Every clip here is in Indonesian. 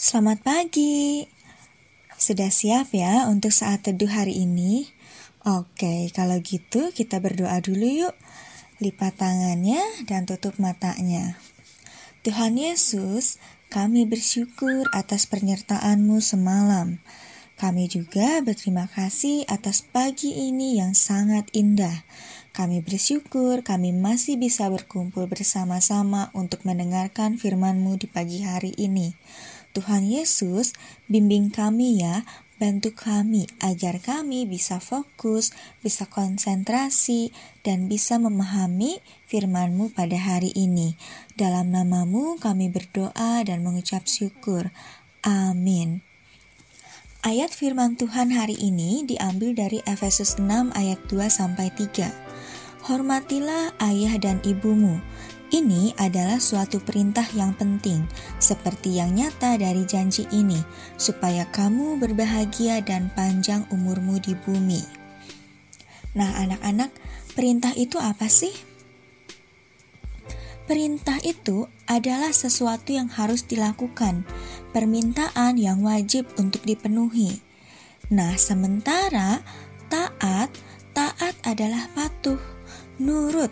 Selamat pagi. Sudah siap ya untuk saat teduh hari ini? Oke, kalau gitu kita berdoa dulu yuk. Lipat tangannya dan tutup matanya. Tuhan Yesus, kami bersyukur atas penyertaan-Mu semalam. Kami juga berterima kasih atas pagi ini yang sangat indah. Kami bersyukur kami masih bisa berkumpul bersama-sama untuk mendengarkan firman-Mu di pagi hari ini. Tuhan Yesus, bimbing kami ya, bantu kami agar kami bisa fokus, bisa konsentrasi, dan bisa memahami firman-Mu pada hari ini. Dalam namamu kami berdoa dan mengucap syukur. Amin. Ayat firman Tuhan hari ini diambil dari Efesus 6 ayat 2 sampai 3. Hormatilah ayah dan ibumu ini adalah suatu perintah yang penting, seperti yang nyata dari janji ini, supaya kamu berbahagia dan panjang umurmu di bumi. Nah, anak-anak, perintah itu apa sih? Perintah itu adalah sesuatu yang harus dilakukan, permintaan yang wajib untuk dipenuhi. Nah, sementara taat, taat adalah patuh, nurut,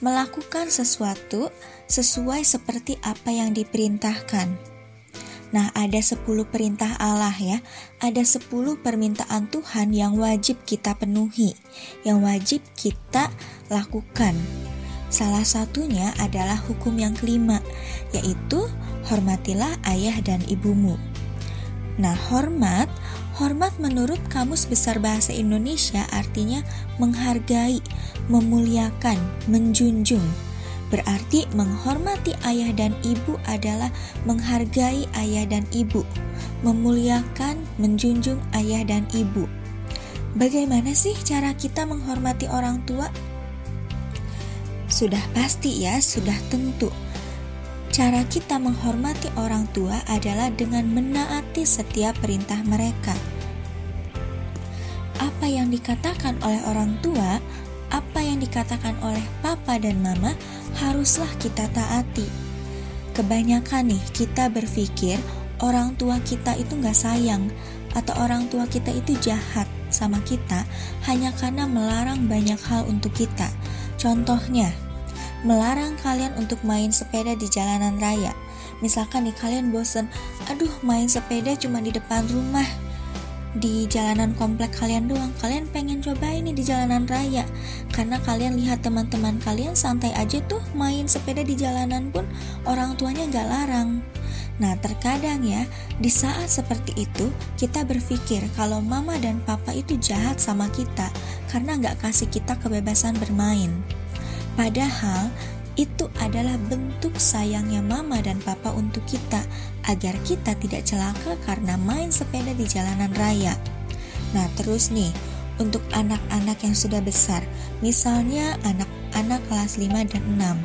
melakukan sesuatu sesuai seperti apa yang diperintahkan. Nah, ada 10 perintah Allah ya. Ada 10 permintaan Tuhan yang wajib kita penuhi, yang wajib kita lakukan. Salah satunya adalah hukum yang kelima, yaitu hormatilah ayah dan ibumu. Nah, hormat menurut Kamus Besar Bahasa Indonesia artinya menghargai, memuliakan, menjunjung. Berarti menghormati ayah dan ibu adalah menghargai ayah dan ibu, memuliakan, menjunjung ayah dan ibu. Bagaimana sih cara kita menghormati orang tua? Sudah pasti ya, sudah tentu Cara kita menghormati orang tua adalah dengan menaati setiap perintah mereka. Apa yang dikatakan oleh orang tua, apa yang dikatakan oleh papa dan mama, haruslah kita taati. Kebanyakan nih kita berpikir orang tua kita itu nggak sayang atau orang tua kita itu jahat sama kita hanya karena melarang banyak hal untuk kita. Contohnya, melarang kalian untuk main sepeda di jalanan raya. Misalkan nih kalian bosen, aduh main sepeda cuma di depan rumah, di jalanan komplek kalian doang. Kalian pengen coba ini di jalanan raya karena kalian lihat teman-teman kalian santai aja tuh main sepeda di jalanan pun orang tuanya gak larang. Nah, terkadang ya, di saat seperti itu, kita berpikir kalau mama dan papa itu jahat sama kita karena gak kasih kita kebebasan bermain. Padahal itu adalah bentuk sayangnya mama dan papa untuk kita agar kita tidak celaka karena main sepeda di jalanan raya. Nah, terus nih, untuk anak-anak yang sudah besar, misalnya anak-anak kelas 5 dan 6.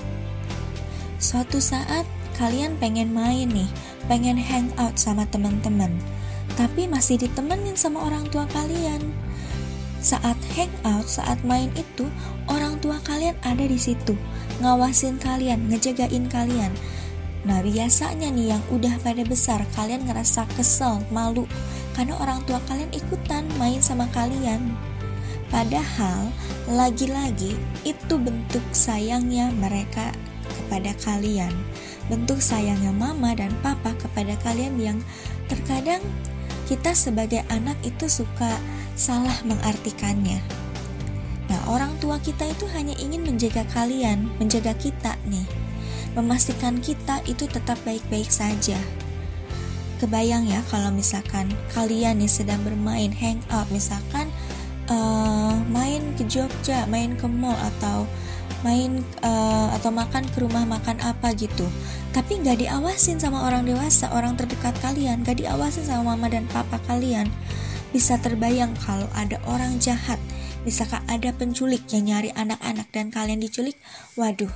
Suatu saat kalian pengen main nih, pengen hangout sama teman-teman, tapi masih ditemenin sama orang tua kalian saat hangout, saat main itu, orang tua kalian ada di situ, ngawasin kalian, ngejagain kalian. Nah, biasanya nih yang udah pada besar, kalian ngerasa kesel, malu, karena orang tua kalian ikutan main sama kalian. Padahal, lagi-lagi itu bentuk sayangnya mereka kepada kalian. Bentuk sayangnya mama dan papa kepada kalian yang terkadang kita sebagai anak itu suka salah mengartikannya. Nah, orang tua kita itu hanya ingin menjaga kalian, menjaga kita nih, memastikan kita itu tetap baik-baik saja. Kebayang ya kalau misalkan kalian nih sedang bermain hangout, misalkan uh, main ke Jogja, main ke mall atau main uh, atau makan ke rumah makan apa gitu tapi nggak diawasin sama orang dewasa orang terdekat kalian nggak diawasin sama mama dan papa kalian bisa terbayang kalau ada orang jahat, misalkan ada penculik yang nyari anak-anak dan kalian diculik, waduh,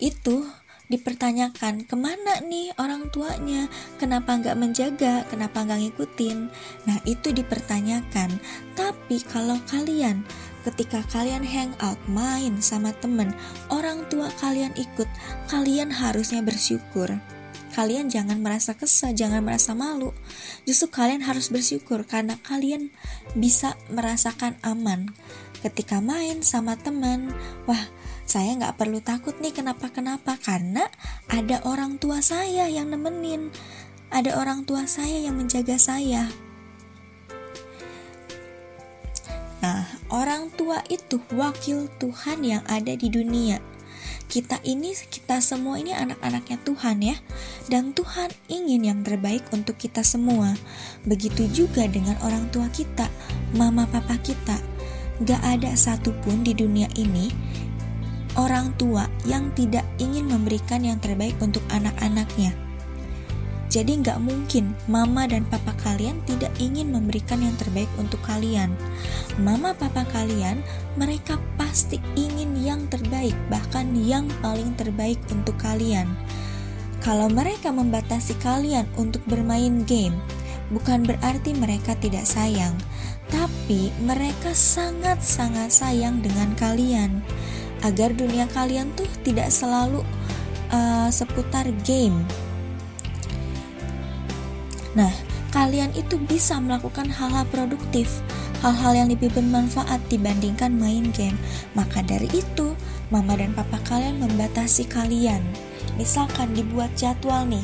itu dipertanyakan ke mana nih orang tuanya, kenapa nggak menjaga, kenapa nggak ngikutin. Nah itu dipertanyakan. Tapi kalau kalian ketika kalian hangout main sama temen, orang tua kalian ikut, kalian harusnya bersyukur kalian jangan merasa kesal, jangan merasa malu. Justru kalian harus bersyukur karena kalian bisa merasakan aman ketika main sama teman. Wah, saya nggak perlu takut nih kenapa-kenapa karena ada orang tua saya yang nemenin, ada orang tua saya yang menjaga saya. Nah, orang tua itu wakil Tuhan yang ada di dunia kita ini kita semua ini anak-anaknya Tuhan ya. Dan Tuhan ingin yang terbaik untuk kita semua. Begitu juga dengan orang tua kita mama papa kita. Gak ada satupun di dunia ini orang tua yang tidak ingin memberikan yang terbaik untuk anak-anaknya jadi nggak mungkin mama dan papa kalian tidak ingin memberikan yang terbaik untuk kalian. Mama papa kalian, mereka pasti ingin yang terbaik, bahkan yang paling terbaik untuk kalian. Kalau mereka membatasi kalian untuk bermain game, bukan berarti mereka tidak sayang, tapi mereka sangat-sangat sayang dengan kalian. Agar dunia kalian tuh tidak selalu uh, seputar game, kalian itu bisa melakukan hal-hal produktif, hal-hal yang lebih bermanfaat dibandingkan main game. Maka dari itu, mama dan papa kalian membatasi kalian. Misalkan dibuat jadwal nih,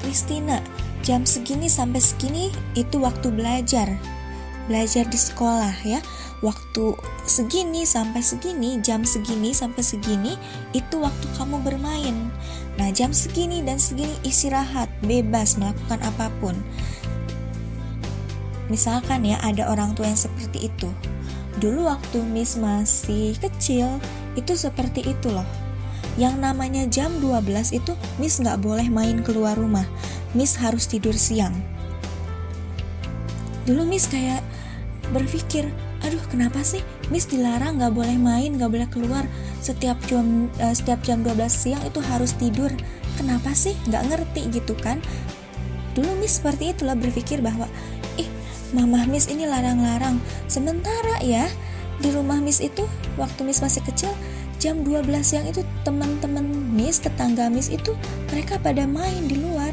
Kristina, jam segini sampai segini itu waktu belajar. Belajar di sekolah ya. Waktu segini sampai segini, jam segini sampai segini itu waktu kamu bermain. Nah, jam segini dan segini istirahat, bebas melakukan apa pun. Misalkan ya, ada orang tua yang seperti itu. Dulu waktu Miss masih kecil, itu seperti itu loh. Yang namanya jam 12 itu Miss nggak boleh main keluar rumah. Miss harus tidur siang. Dulu Miss kayak berpikir, aduh kenapa sih Miss dilarang nggak boleh main, nggak boleh keluar setiap jam uh, setiap jam 12 siang itu harus tidur kenapa sih nggak ngerti gitu kan dulu Miss seperti itulah berpikir bahwa ih mama Miss ini larang-larang. Sementara ya di rumah Miss itu waktu Miss masih kecil jam 12 siang itu teman-teman Miss tetangga Miss itu mereka pada main di luar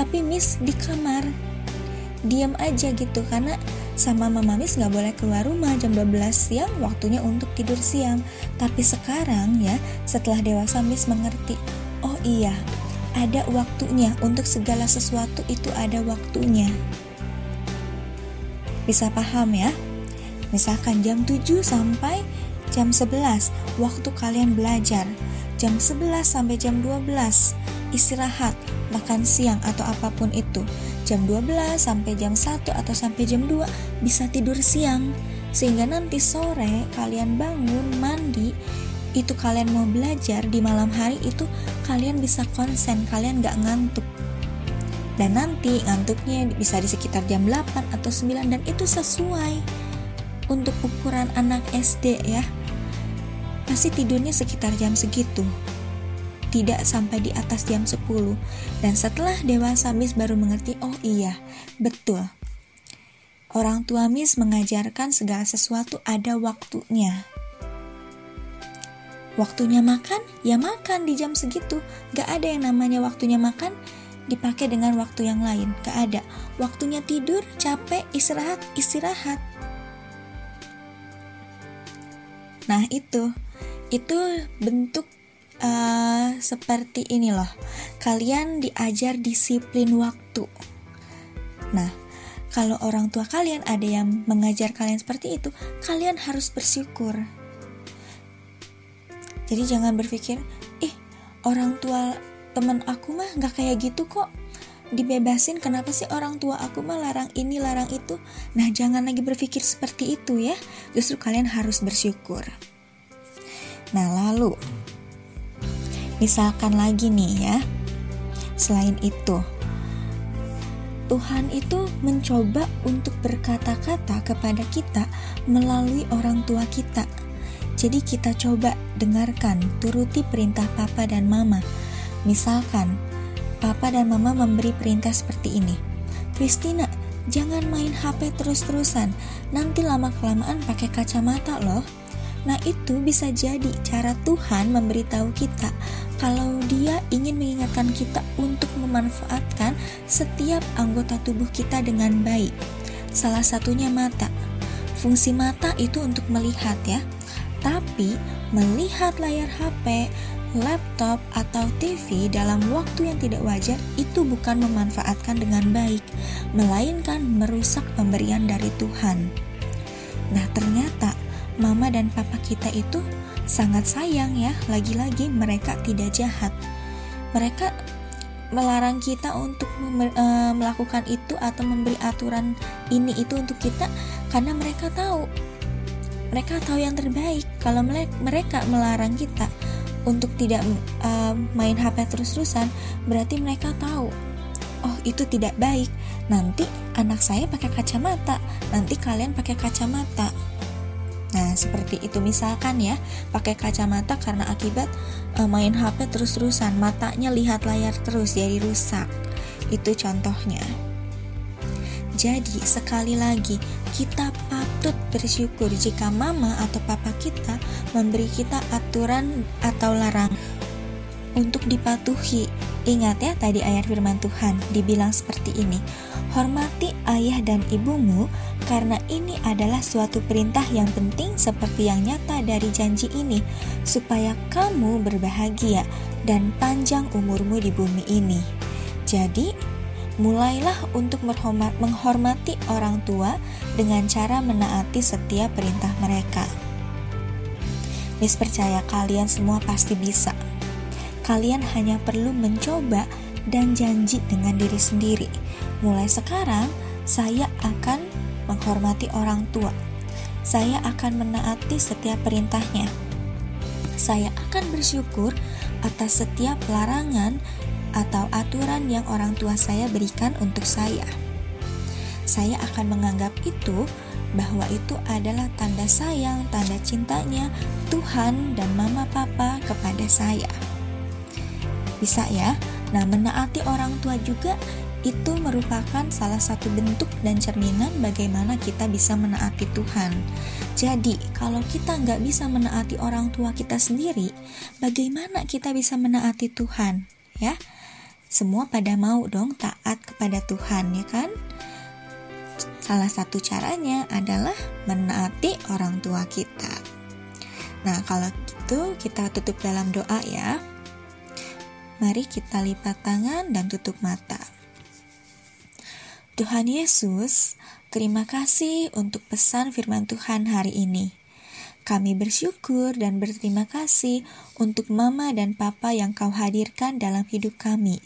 tapi Miss di kamar. Diam aja gitu karena sama mama Miss nggak boleh keluar rumah jam 12 siang waktunya untuk tidur siang. Tapi sekarang ya setelah dewasa Miss mengerti oh iya ada waktunya. Untuk segala sesuatu itu ada waktunya bisa paham ya? Misalkan jam 7 sampai jam 11 waktu kalian belajar. Jam 11 sampai jam 12 istirahat makan siang atau apa pun itu. Jam 12 sampai jam 1 atau sampai jam 2 bisa tidur siang. Sehingga nanti sore kalian bangun mandi itu kalian mau belajar di malam hari itu kalian bisa konsen kalian gak ngantuk dan nanti ngantuknya bisa di sekitar jam 8 atau 9 dan itu sesuai untuk ukuran anak SD ya. Pasti tidurnya sekitar jam segitu tidak sampai di atas jam 10 dan setelah dewasa Miss baru mengerti oh iya betul. Orang tua Miss mengajarkan segala sesuatu ada waktunya. Waktunya makan ya makan di jam segitu. Gak ada yang namanya waktunya makan dipakai dengan waktu yang lain gak ada waktunya tidur capek istirahat istirahat nah itu itu bentuk uh, seperti ini loh. Kalian diajar disiplin waktu. Nah, kalau orang tua kalian ada yang mengajar kalian seperti itu, kalian harus bersyukur. Jadi jangan berpikir, ih orang tua teman aku mah nggak kayak gitu kok. Dibebasin kenapa sih orang tua aku mah larang ini larang itu. Nah jangan lagi berpikir seperti itu ya. Justru kalian harus bersyukur. Nah lalu Misalkan lagi nih ya, selain itu, Tuhan itu mencoba untuk berkata-kata kepada kita melalui orang tua kita. Jadi kita coba dengarkan, turuti perintah papa dan mama. Misalkan, papa dan mama memberi perintah seperti ini. Kristina, jangan main HP terus-terusan. Nanti lama-kelamaan pakai kacamata loh. Nah, itu bisa jadi cara Tuhan memberitahu kita kalau Dia ingin mengingatkan kita untuk memanfaatkan setiap anggota tubuh kita dengan baik. Salah satunya mata. Fungsi mata itu untuk melihat ya. Tapi melihat layar HP, laptop, atau TV dalam waktu yang tidak wajar itu bukan memanfaatkan dengan baik, melainkan merusak pemberian dari Tuhan. Nah, ternyata mama dan papa kita itu sangat sayang ya, lagi-lagi mereka tidak jahat. Mereka melarang kita untuk uh, melakukan itu atau memberi aturan ini itu untuk kita karena mereka tahu mereka tahu yang terbaik kalau mereka melarang kita untuk tidak uh, main HP terus-terusan, berarti mereka tahu, oh itu tidak baik. Nanti anak saya pakai kacamata, nanti kalian pakai kacamata. Nah, seperti itu misalkan ya, pakai kacamata karena akibat uh, main HP terus-terusan, matanya lihat layar terus jadi rusak. Itu contohnya. Jadi, sekali lagi, kita patut bersyukur jika mama atau papa kita memberi kita aturan atau larang untuk dipatuhi. Ingat ya tadi ayat firman Tuhan dibilang seperti ini. Hormati ayah dan ibumu karena ini adalah suatu perintah yang penting seperti yang nyata dari janji ini supaya kamu berbahagia dan panjang umurmu di bumi ini. Jadi, mulailah untuk menghormati orang tua dengan cara menaati setiap perintah mereka. Miss percaya kalian semua pasti bisa. Kalian hanya perlu mencoba dan janji dengan diri sendiri. Mulai sekarang, saya akan menghormati orang tua. Saya akan menaati setiap perintahnya. Saya akan bersyukur atas setiap larangan atau aturan yang orang tua saya berikan untuk saya. Saya akan menganggap itu bahwa itu adalah tanda sayang, tanda cintanya Tuhan dan mama papa kepada saya. Bisa ya? Nah, menaati orang tua juga itu merupakan salah satu bentuk dan cerminan bagaimana kita bisa menaati Tuhan. Jadi, kalau kita nggak bisa menaati orang tua kita sendiri, bagaimana kita bisa menaati Tuhan? Ya, semua pada mau dong taat kepada Tuhan ya kan? Salah satu caranya adalah menaati orang tua kita. Nah, kalau gitu kita tutup dalam doa ya. Mari kita lipat tangan dan tutup mata. Tuhan Yesus, terima kasih untuk pesan firman Tuhan hari ini. Kami bersyukur dan berterima kasih untuk Mama dan Papa yang Kau hadirkan dalam hidup kami.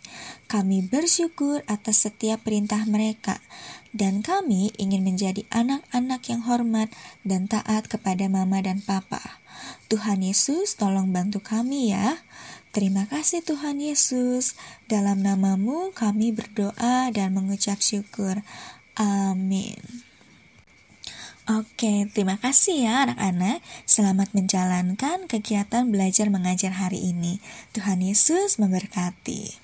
Kami bersyukur atas setiap perintah mereka, dan kami ingin menjadi anak-anak yang hormat dan taat kepada Mama dan Papa. Tuhan Yesus, tolong bantu kami ya. Terima kasih Tuhan Yesus. Dalam namamu kami berdoa dan mengucap syukur. Amin. Oke, terima kasih ya anak-anak. Selamat menjalankan kegiatan belajar mengajar hari ini. Tuhan Yesus memberkati.